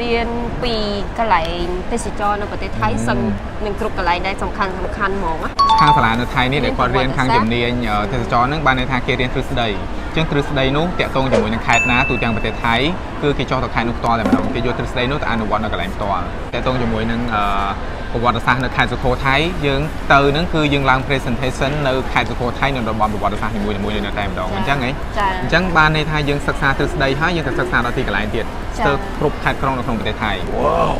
Speaker 3: រៀនពីកន្លែងទេសចរនៅប្រទេសថៃសឹងនឹងគ្រប់កន្លែងដែលសំខាន់សំខាន់ហ្មងណា
Speaker 1: ខាងសាលានៅថៃនេះដែលគាត់រៀនខាង
Speaker 3: ប្រវត្តិសាស្ត្រ
Speaker 1: ជំនាញអឺទេសចរហ្នឹងបានន័យថាគេរៀនទ្រឹស្ដីអញ្ចឹងទ្រឹស្ដីនោះតាក់ទងជាមួយនឹងខេត្តណាទូទាំងប្រទេសថៃគឺគេចុះទៅខេត្តនោះផ្ទាល់តែម្ដងគេយកទ្រឹស្ដីនោះទៅអនុវត្តនៅកន្លែងផ្ទាល់តាក់ទងជាមួយនឹងអឺប្រវត្តិសាស្ត្រនៅខេត្តសុខូថៃយើងទៅហ្នឹងគឺយើងឡើង presentation នៅខេត្តសុខូថៃនៅតំបន់ប្រវត្តិសាស្ត្រនីមួយៗនៅតែម្ដងអញ្ចឹងហ៎
Speaker 3: ចា
Speaker 1: អញ្ចឹងបានន័យថាយើងសិក្សាទ្រឹស្ដីហើយយើងទៅសិក្សាដល់ទីកន្លែងទៀត
Speaker 3: ចា
Speaker 1: ស្ទើរគ្រប់ខេត្តក្រុងនៅក្នុងប្រទេសថៃ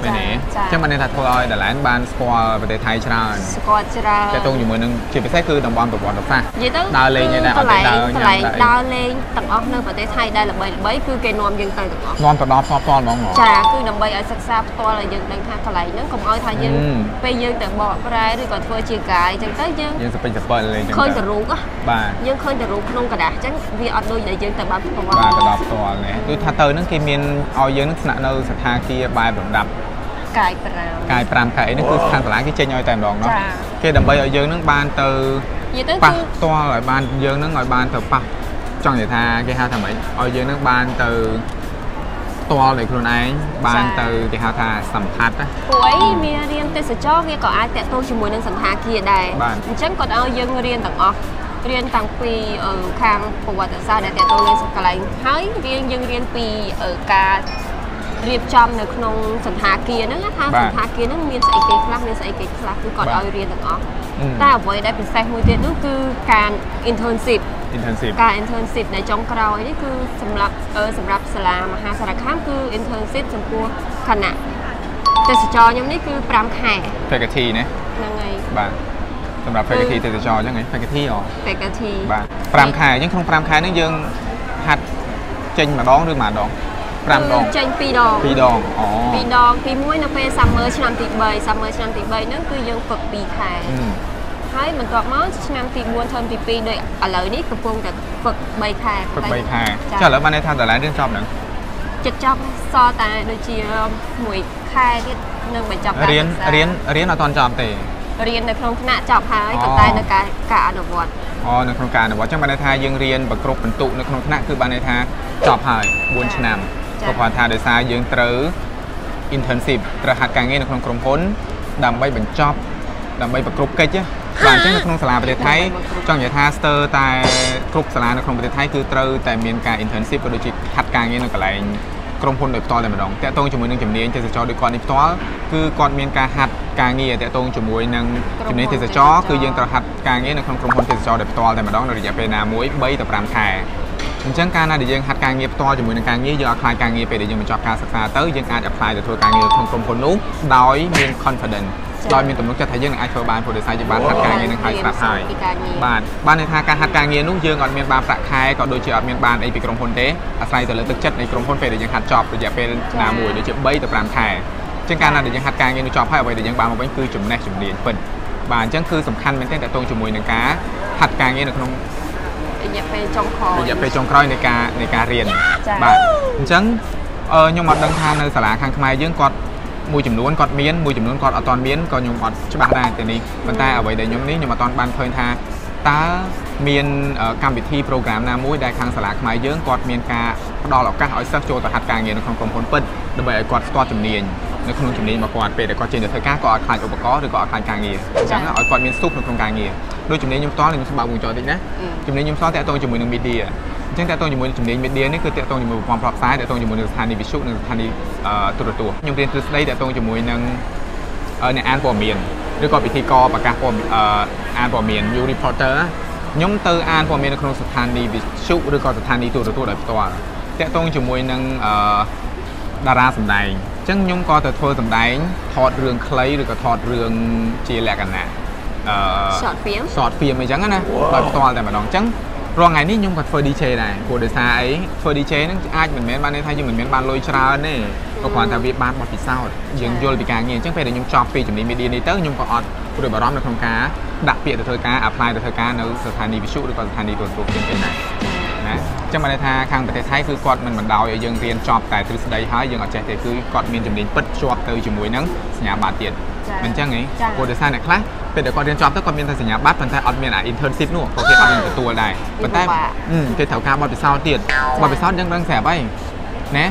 Speaker 1: មែនទេ
Speaker 3: ចា
Speaker 1: អញ្ចឹងបានន័យថាធ្វើឲ្យដលែនបានស្គាល់ប្រទេសថៃច្រើន
Speaker 3: ស្គាល់ច្រើន
Speaker 1: តាក់ទងជាមួយនឹងជាពិសេសគឺតំបន់ប្រវត្តិសាស្ត្រ
Speaker 3: និយាយទៅ
Speaker 1: ដើរលេងឯណាអត់ទេដើរ
Speaker 3: កន្លែង
Speaker 1: ញ៉ាំ
Speaker 3: ដើរលេងទាំងអស់នៅប្រទេសថៃដែលល្បីល្បីៗគឺគេនាំយើងទៅទាំងអស់
Speaker 1: នាំទៅដល់ផ្ទាល់ផ្ទាល់ហ្មងហ៎
Speaker 3: ចាគឺដើម្បីឲ្យសិក្សាផ្ទាល់ឲ្យយើងដឹងថាកន្លែងហ្នឹងកុំឲ្យថាយើង
Speaker 1: ហឹម
Speaker 3: ពេលយើងទៅបកប្រែឬក៏ធ្វើជាកាយអញ្ចឹងទៅយើង
Speaker 1: យើងសពេញសពិលលេងអញ្ចឹង
Speaker 3: ឃើញ
Speaker 1: ទៅ
Speaker 3: តែរូបហ៎
Speaker 1: បាទ
Speaker 3: យើងឃើញតែរូបក្នុងกระดาษអញ្ចឹងវាអត់ដូចដែលយើងទៅបានផ្ទាល់
Speaker 1: បាទទៅដល់ផ្ទាល់នេះដូចថាទៅហ្នឹងគេមាន ឲ្យយើងនឹងស្នាក់នៅសថាគារបែបលំដាប់
Speaker 3: កាយ5
Speaker 1: កាយ5កាយនេះគឺស្ថានសាលាគេចេញឲ្យតែម្ដង
Speaker 3: នោះ
Speaker 1: គេដើម្បីឲ្យយើងនឹងបានទៅប៉ះផ្ទាល់ឲ្យបានយើងនឹងឲ្យបានទៅប៉ះចង់និយាយថាគេហៅថាម៉េចឲ្យយើងនឹងបានទៅផ្ទាល់ដោយខ្លួនឯងបានទៅគេហៅថាសម្ផាត់
Speaker 3: ព្រោះឯងមានរៀនទេសចរវាក៏អាចតកតងជាមួយនឹងសន្តាគារដែរអញ្ចឹងគាត់ឲ្យយើងរៀនទាំងអស់ រៀនតាំងពីអឺខាងប្រវត្តិសាស្ត្រដែលតាក់ទងនឹងកន្លែងហើយរៀនយើងរៀនពីអឺការរៀបចំនៅក្នុងសន្តាគារហ្នឹងណាថា
Speaker 1: បាទ
Speaker 3: សន្តាគារហ្នឹងមានស្អីគេខ្លះមានស្អីគេខ្លះគឺគាត់
Speaker 1: បាទ
Speaker 3: ឲ្យរៀនទាំងអស់
Speaker 1: អឺ
Speaker 3: តែអ្វីដែលពិសេសមួយទៀតនោះគឺការ internship
Speaker 1: intensive
Speaker 3: ការ internship នៅចុងក្រោយនេះគឺសម្រាប់អឺសម្រាប់សាលាមហាសារខាមគឺ internship ចំពោះគណៈទេសចរខ្ញុំនេះគឺ5ខែ
Speaker 1: faculty ណា
Speaker 3: ហ្នឹងហើយ
Speaker 1: បាទ សម្រាប់ faculty ទេសចរអញ្ចឹងហ៎ faculty អូ
Speaker 3: faculty
Speaker 1: បាទ5ខែអញ្ចឹងក្នុង5ខែនេះយើងហាត់ចេញម្ដងឬមួយដង5ដង
Speaker 3: ចេញ2ដង
Speaker 1: 2ដងអូ
Speaker 3: 2ដងទី1នៅពេល summer ឆ្នាំទី3 summer ឆ្នាំទី3ហ្នឹងគឺយើងហ្វឹក2ខែហើយបន្ទាប់មកឆ្នាំទី4ធើមទី2ដូចឥឡូវនេះកំពុងតែហ្វឹក3ខែ
Speaker 1: ហ្វឹក3ខែ
Speaker 3: ចា
Speaker 1: ឥឡូវបានន័យថាតើឡានរៀនចប់ហ្នឹង
Speaker 3: ចិត្តចប់សតែដូចជាមួយខែទៀតនឹងបញ្ចប់ការ
Speaker 1: រៀនរៀនរៀនអត់ទាន់ចប់ទេ
Speaker 3: រៀននៅក្នុងថ្នាក់ចប់ហើយ
Speaker 1: អូ
Speaker 3: ប៉ុន្តែនៅការការអនុវត្ត
Speaker 1: អូនៅក្នុងការអនុវត្តអញ្ចឹងបានន័យថាយើងរៀនប្រគ្រប់បន្ទុកនៅក្នុងថ្នាក់គឺបានន័យថាចប់ហើយ4ឆ្នាំ
Speaker 3: ចា
Speaker 1: ក៏ព្រោះថាដោយសារយើងត្រូវ internship ត្រូវហាត់ការងារនៅក្នុងក្រុមហ៊ុន ដើម្បីបញ្ចប់ដើម្បីប្រគ្រប់កិច្ចណាបាទអញ្ចឹងនៅក្នុងសាលាប្រទេសថៃចង់និយាយថាស្ទើរតែគ្រប់សាលានៅក្នុងប្រទេសថៃគឺត្រូវតែមានការ internship ក៏ដូចជាហាត់ការងារនៅកន្លែង ក្រុមហ៊ុនដោយផ្ទាល់តែម្ដងតាក់ទងជាមួយនឹងជំនាញទេសចរដោយគាត់នេះផ្ទាល់គឺគាត់មានការហាត់ការងារតាក់ទងជាមួយនឹងជំនាញទេសចរគឺយើងត្រូវហាត់ការងារនៅក្នុងក្រុមហ៊ុនទេសចរដោយផ្ទាល់តែម្ដងនៅរយៈពេលណាមួយ3ទៅ5ខែអញ្ចឹងកាលណាដែលយើងហាត់ការងារផ្ទាល់ជាមួយនឹងការងារយើងអាចខ្លាយការងារពេលដែលយើងបញ្ចប់ការសិក្សាទៅយើងអាច apply ទៅធ្វើការងារក្នុងក្រុមហ៊ុននោះដោយមាន confidence ដោយមានទំនុកចិត្តថាយើងនឹងអាចធ្វើបានព្រោះដោយសារយើងបានហាត់ការងារនឹងហើយស្រាប់ហើយ
Speaker 3: ពីការងារ
Speaker 1: បាទបានន័យថាការហាត់ការងារនោះយើងអត់មានបានប្រាក់ខែក៏ដូចជាអត់មានបានអីពីក្រុមហ៊ុនទេអាស្រ័យទៅលើទឹកចិត្តនៃក្រុមហ៊ុនពេលដែលយើងហាត់ចប់រយៈពេលណាមួយដូចជា3ទៅ5ខែអញ្ចឹងកាលណាដែលយើងហាត់ការងារនោះចប់ហើយអ្វីដែលយើងបានមកវិញគឺចំណេះជំនាញពិតបាទអញ្ចឹងគឺសំខាន់មែនទែនតកតងជាមួយនឹងការហាត់ការងារនៅក្នុង
Speaker 3: រយៈពេលចុងក្រោយ
Speaker 1: រយៈពេលចុងក្រោយនៃការនៃការរៀន
Speaker 3: ចា៎
Speaker 1: បាទអញ្ចឹងអឺខ្ញុំអត់ដឹងថានៅសាលាខាងខ្មែរយើងគាត់ មួយចំនួនគាត់មានមួយចំនួនគាត់អត់ទាន់មានក៏ខ្ញុំអត់ច្បាស់ដែរទីនេះប៉ុន្តែអ្វីដែលខ្ញុំនេះខ្ញុំអត់ទាន់បានឃើញថាតើមានអឺកម្មវិធី program ណាមួយដែលខាងសាលាខ្មែរយើងគាត់មានការផ្ដល់ឱកាសឲ្យសិស្សចូលទៅហាត់ការងារនៅក្នុងក្រុមហ៊ុនពិតដើម្បីឲ្យគាត់ស្ទាត់ជំនាញនៅក្នុងជំនាញរបស់គាត់ពេលដែលគាត់ចេញទៅធ្វើការក៏អត់ខ្លាចឧបករណ៍ឬក៏អត់ខ្លាចការងារអញ្ចឹងឲ្យគាត់មានស្ទុះនៅក្នុងការងារដូចជំនាញខ្ញុំផ្ទាល់ខ្ញុំសម្បៅវងចោលតិចណាជំនាញខ្ញុំផ្ទាល់តាក់ទងជាមួយនឹង media អញ្ចឹងតាក់ទងជាមួយនឹងជំនាញ media នេះគឺតាក់ទងជាមួយប្រព័ន្ធផ្សព្វផ្សាយតាក់ទងជាមួយនឹងស្ថានីយ៍វិទ្យុនិងស្ថានីយ៍អឺទូរទស្សន៍ខ្ញុំរៀនទ្រឹស្ដីតាក់ទងជាមួយនឹងអឺអ្នកអានព័ត៌មានឬក៏ពិធីករប្រកាសព័ត៌មានអឺអានព័ត៌មាន you reporter ខ្ញុំទៅអានព័ត៌មាននៅក្នុងស្ថានីយ៍វិទ្យុឬក៏ស្ថានីយ៍ទូរទស្សន៍ដោយផ្ទាល់តាក់ទងជាមួយនឹងអឺតារាសម្ដែងអញ្ចឹងខ្ញុំក៏ទៅធ្វើសម្ដែងថតរឿងខ្លីឬក៏ថតរឿងជាលក្ខណៈអឺ
Speaker 3: short film
Speaker 1: short film អីចឹងណាដោយផ្ទាល់តែម្ដងអញ្ចឹង រាល់ថ្ងៃនេះខ្ញុំក៏ធ្វើ DJ ដែរព្រោះដោយសារអីធ្វើ DJ ហ្នឹងអាចមិនមែនបានន័យថាយើងមិនមែនបានលុយច្រើនទេក៏គ្រាន់តែវាបានបទពិសោធន៍យើងយល់ពីការងារអញ្ចឹងពេលដែលខ្ញុំចប់ពីជំនាញ media នេះទៅខ្ញុំក៏អត់ព្រួយបារម្ភនៅក្នុងការដាក់ពាក្យទៅធ្វើការ apply ទៅធ្វើការនៅស្ថានីយ៍វិទ្យុឬក៏ស្ថានីយ៍ទូរទស្សន៍ផ្សេងៗដែរណាអញ្ចឹងបានន័យថាខាងប្រទេសថៃគឺគាត់មិនបណ្ដោយឲ្យយើងរៀនចប់តែទ្រឹស្ដីហើយយើងអត់ចេះទេគឺគាត់មានជំនាញពិតជាប់ទៅជាមួយនឹងសញ្ញាបត្រទៀត
Speaker 3: ចា៎
Speaker 1: មិនអញ្ចឹងហី
Speaker 3: ចា៎
Speaker 1: ព្រោះដោយសារអ្នកខ្លះ ពេលដែលគាត់រៀនចប់ទៅគាត់មានតែសញ្ញាបត្រប៉ុន្តែអត់មានអា internship នោះព្រោះគេអត់មានទទួលដែរ
Speaker 3: វា
Speaker 1: ប៉ុន្តែ
Speaker 3: ពិបាក
Speaker 1: អឺគេត្រូវការបទពិសោធន៍ទៀតបទពិសោធន៍យើងដឹងស្រាប់ហើយណា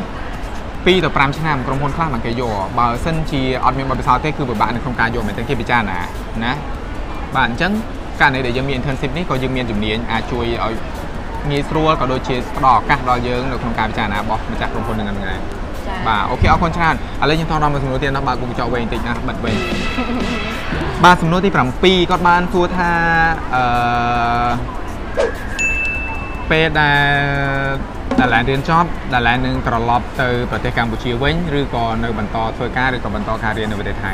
Speaker 1: 2ទៅ5ឆ្នាំក្រុមហ៊ុនខ្លះមិនគេយកបើសិនជាអត់មានបទពិសោធន៍ទេគឺពិបាកនៅក្នុងការយកមែនទេគេពិចារណាណាបាទអញ្ចឹងករណីដែលយើងមាន internship នេះក៏យើងមានជំនាញអាចជួយឲ្យងាយស្រួលក៏ដូចជាផ្ដល់ឱកាសដល់យើងនៅក្នុងការពិចារណារបស់ម្ចាស់ក្រុមហ៊ុនហ្នឹងដែរ
Speaker 3: ចា៎
Speaker 1: បាទអូខេអរគុណច្រើនឥឡូវយើងតដល់មកសំណួរទៀតណាបើកគូកញ្ចក់វែងបន្តិចណាបិទវែងបាទសំណួរទី7គាត់បានសួរថាអឺពេលដែលដាឡែនរៀនចប់ដាឡែននឹងត្រឡប់ទៅប្រទេសកម្ពុជាវិញឬក៏នៅបន្តធ្វើការឬក៏បន្តការរៀននៅប្រទេសថៃ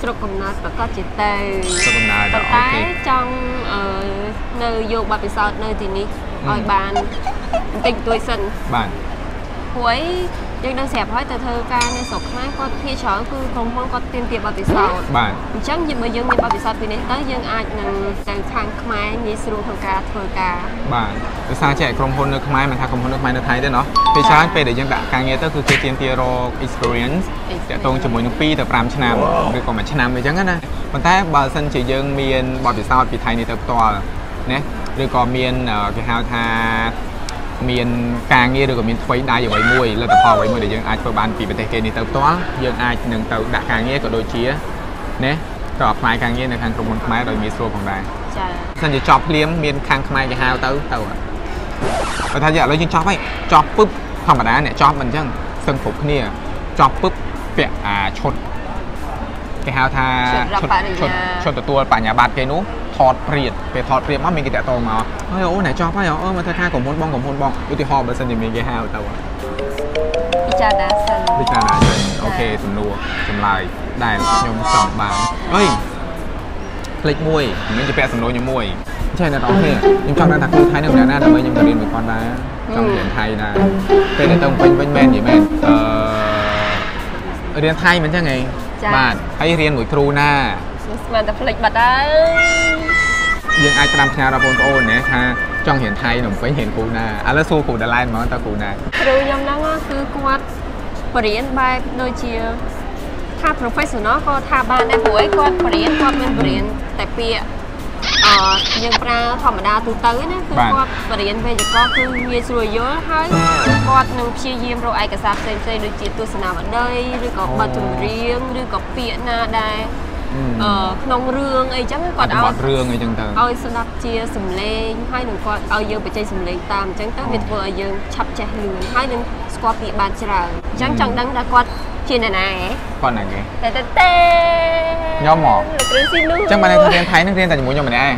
Speaker 3: ស្រុកកំណើតប្រកាសជាទៅ
Speaker 1: ស្រុកកំណើត
Speaker 3: ប៉ុន្អូតែ
Speaker 1: ខេ
Speaker 3: ចង់អឺនៅយកបទពិសោធន៍នៅទីនេះ
Speaker 1: ហឹម
Speaker 3: ឲ្យបានបន្តិចបន្តួចសិន
Speaker 1: បាទ
Speaker 3: ព្រោះអី យើងដឹងស្រាប់ហើយទៅធ្វើការនៅស្រុកខ្មែរគាត់ភាគច្រើនគឺក្រុមហ៊ុនគាត់ទាមទារបទពិសោធន៍
Speaker 1: បាទ
Speaker 3: អញ្ចឹងយើងបើយើងមានបទពិសោធន៍ពីនេះទៅយើងអាចនឹងទៅខាងខ្មែរងាយស្រួលក្នុងការធ្វើការ
Speaker 1: បាទដោយសារចេះក្រុមហ៊ុននៅខ្មែរមិនថាក្រុមហ៊ុននៅខ្មែរនៅថៃទេណោះពេលច្រើនពេលដែលយើងដាក់ការងារទៅគឺគេទាមទាររក experience តាក់ទងជាមួយនឹង2ទៅ5ឆ្នាំឬក៏មួយឆ្នាំអញ្ចឹងណាប៉ុន្តែបើសិនជាយើងមានបទពិសោធន៍ពីថៃនេះទៅផ្ទាល់ណាឬក៏មានអឺគេហៅថា មានការងារឬក៏មានថ្មីដៃអ្វីមួយលទ្ធផលអ្វីមួយដែលយើងអាចធ្វើបានពីប្រទេសគេនេះទៅផ្ទាល់យើងអាចនឹងទៅដាក់ការងារក៏ដូចជាណាទៅ apply ការងារនៅខាងក្រុមហ៊ុនខ្មែរដោយងាយស្រួលផងដែរ
Speaker 3: ចា៎
Speaker 1: សិនជាចប់ភ្លាមមានខាងខ្មែរគេហៅទៅទៅអត់បើថាឥឡូវយើងចប់ហើយចប់ពឹបធម្មតាអ្នកចប់មិនអញ្ចឹងសឹងគ្រប់គ្នាចប់ពឹបពាក់អាឈុតគេហៅថា
Speaker 3: ឈុតរាប់បរិញ្ញា
Speaker 1: ឈុតឈុតទទួលបញ្ញាបត្រគេនោះ ថតព្រាតពេលថតព្រាតមកមានគេតាក់ទងមកអើយអូអ្នកចប់ហើយអើមកធ្វើការក្រុមហ៊ុនបងក្រុមហ៊ុនបងឧទាហរណ៍បើសិនជាមានគេហៅទៅអត់
Speaker 3: ពិចារណាសិន
Speaker 1: ពិចារណាចេញអូខេសំណួរចម្លើយដែលខ្ញុំចង់បានអើយផ្លេចមួយមិនមែនជាពាក់សំណួរខ្ញុំមួយចេះអ្នកនរគ្នាខ្ញុំចង់ដឹងថាគ្រូថៃនៅម្នាក់ណាដើម្បីខ្ញុំទៅរៀនមួយគាត់ដែរចង់រៀនថៃដែរពេលដែលទៅពេញវិញមែននិយាយមែនអឺរៀនថៃមិនចឹងហីបាទហើយរៀនមួយគ្រូណា
Speaker 3: ស្មានតែផ្លេចបាត់ហើយ
Speaker 1: យើងអាចតាមផ្ញើដល់បងប្អូនណាថាចង់រៀនថៃនៅពេញរៀនគ្រូណាឥឡូវសួរគ្រូដដែលហ្មងតើគ្រូណា
Speaker 3: គ្រូខ្ញុំហ្នឹងគឺគាត់បរៀនបែបដូចជាថា professional ក៏ថាបានដែរព្រោះអីគាត់បរៀនគាត់មានបរៀនតែពាក្យអឺយើងប្រើធម្មតាទូទៅឯណាគឺគាត់បរៀនវេយ្យាករណ៍គឺងាយស្រួលយល់ហើយគាត់នឹងព្យាយាមរកឯកសារផ្សេងៗដូចជាទស្សនាវដ្តីឬក៏បទចម្រៀងឬក៏ពាក្យណាដែល អឺក្នុងរឿងអីចឹងគាត់
Speaker 1: អ
Speaker 3: ឲ្យ
Speaker 1: បត់រឿងអីចឹងទៅ
Speaker 3: ឲ្យស្ដាប់ជាសំឡេងហើយនឹងគាត់ឲ្យយើងបញ្ចេញសំឡេងតាមអញ្ចឹងទៅវាធ្វើឲ្យយើងឆាប់ចេះលឿនហើយនឹងស្គាល់ពាក្យបានច្រើនអញ្ចឹងចង់ដឹងថាគាត់ជាអ្នកណាហ៎
Speaker 1: គាត់ណាគេ
Speaker 3: តែតែតែ
Speaker 1: ខ្ញុំហ៎
Speaker 3: លោកគ្រូស៊ីនោះ
Speaker 1: អញ្ចឹងបានន័យថារៀនថៃនឹងរៀនតែជាមួយខ្ញុំម្នាក់ឯង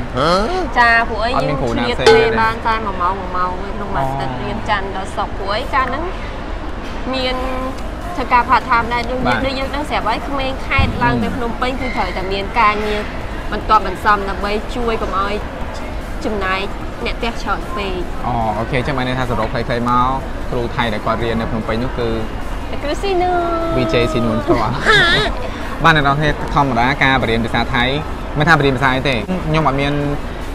Speaker 3: ចាព្រោះអី
Speaker 1: អត់
Speaker 3: យើង
Speaker 1: មានគ្រូណា
Speaker 3: ឆ្លៀត
Speaker 1: ផ្សេង
Speaker 3: ពេល
Speaker 1: ទេ
Speaker 3: បានតែ1ម៉ោង1ម៉ោងឯក្នុងមួយ
Speaker 1: អូ
Speaker 3: ទឹករៀនច័ន្ទដល់សុក្រព្រោះអីកាលហ្នឹងមាន ធ្វើការ part time ដែរដូច
Speaker 1: បាទ
Speaker 3: ដូចយើងដឹងស្រាប់ហើយក្មេងខេតឡើងទៅភ្នំពេញគឺត្រូវតែមានការងារបន្ទាប់បន្សំដើម្បីជួយកុំឲ្យចំណាយអ្នកផ្ទះច្រើនពេក
Speaker 1: អូអូខេចឹងបានន័យថាសរុបខ្លីៗមកគ្រូថៃដែលគាត់រៀននៅភ្នំពេញនោះគឺ
Speaker 3: តែគ្រូស៊ីនោះ
Speaker 1: VJ ស៊ីនួនផ្ទាល់បាននៅក្នុងធម្មតាការបរៀនភាសាថៃមិនថាបរៀនភាសាអីទេខ្ញុំអត់មាន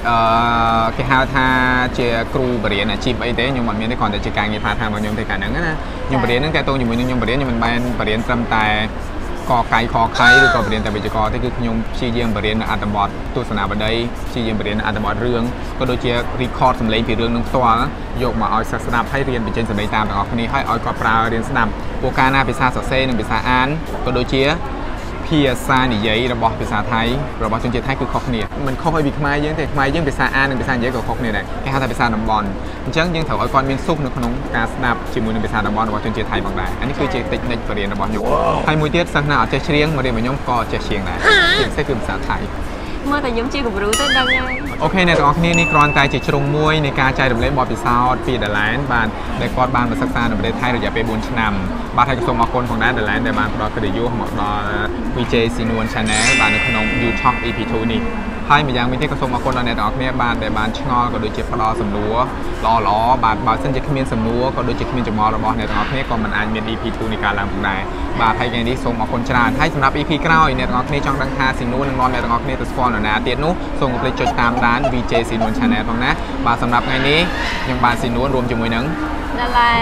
Speaker 1: អឺគេហៅថាជាគ្រូបរៀនអាជីពអីទេខ្ញុំអត់មានទេគ្រាន់តែជាការងារ part time របស់ខ្ញុំទេកាលហ្នឹងណាខ្ញុំបរៀនហ្នឹងតើតោងជាមួយនឹងខ្ញុំបរៀនខ្ញុំមិនបានបរៀនត្រឹមតែកកៃខខៃឬក៏បរៀនតែវិជ្ជាករទេគឺខ្ញុំព្យាយាមបរៀននៅអត្ថបទទស្សនាបដីព្យាយាមបរៀននៅអត្ថបទរឿងក៏ដូចជា record សំឡេងពីរឿងនឹងផ្ទាល់យកមកឲ្យសិស្សស្ដាប់ហើយរៀនបញ្ចេញសំឡេងតាមទាំងអស់គ្នាហើយឲ្យគាត់ប្រើរៀនស្ដាប់ពួកកាលណាភាសាសរសេរនិងភាសាអានក៏ដូចជា ភាសានិយាយរបស់ភាសាថៃរបស់ជនជាតិថៃគឺខុសគ្នាមិនខុសឲ្យពីខ្មែរយើងទេខ្មែរយើងភាសាអាននិងភាសានិយាយក៏ខុសគ្នាដែរគេហៅថាភាសាតំបន់អញ្ចឹងយើងត្រូវឲ្យគាត់មានសុខនៅក្នុងការស្ដាប់ជាមួយនឹងភាសាតំបន់របស់ជនជាតិថៃផងដែរអានេះគឺជាតិចនិចបរិញ្ញារបស់ខ្ញុំហើយមួយទៀតសិស្សណាអត់ចេះច្រៀងមករៀនរបស់ខ្ញុំក៏ចេះច្រៀងដែរជាពិសេសគឺភាសាថៃ
Speaker 3: មើលតែខ្ញុំជាគំរូទៅដឹងហើយ
Speaker 1: អូខេអ្នកទាំងអស់គ្នានេះគ្រាន់តែជាជ្រុងមួយនៃការចែករំលែកបទពិសោធន៍ពីដលែនបាទដែលគាត់បានមកសិក្សានៅប្រទេសថៃរយៈពេល4ឆ្នាំបាទហើយក៏សូមអរគុណផងដែរដលែនដែលបានផ្ដល់កិត្តិយសមកដល់ VJ Sinuan Channel បាទនៅក្នុង YouTube EP2 នេះ ហើយម្យ៉ាងវិញទៀតក៏សូមអរគុណដល់អ្នកទាំងអស់គ្នាបាទដែលបានឆ្ងល់ក៏ដូចជាផ្ដល់សំណួរល្អល្អៗបាទបើសិនជាគ្មានសំណួរក៏ដូចជាគ្មានចម្ងល់របស់អ្នកទាំងអស់គ្នាក៏មិនអាចមាន EP2 នេះកើតឡើងផងដែរបាទហើយថ្ងៃនេះសូមអរគុណច្រើនហើយសម្រាប់ EP ក្រោយអ្នកទាំងអស់គ្នាចង់ដឹងថាស៊ីនួននឹងនាំអ្នកទាំងអស់គ្នាទៅស្គាល់នរណាទៀតនោះសូមកុំភ្លេចចុចតាមដាន VJ ស៊ីនួន Channel ផងណាបាទសម្រាប់ថ្ងៃនេះខ្ញុំបាទស៊ីនួនរួមជាមួយនឹង
Speaker 3: ដល់ហើយ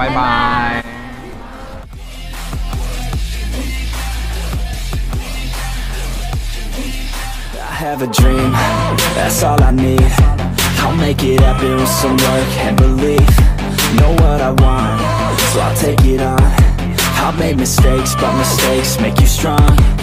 Speaker 1: បាយបាយ
Speaker 2: have a dream, that's all I need. I'll make it happen with some work and belief. Know what I want, so I'll take it on. I've made mistakes, but mistakes make you strong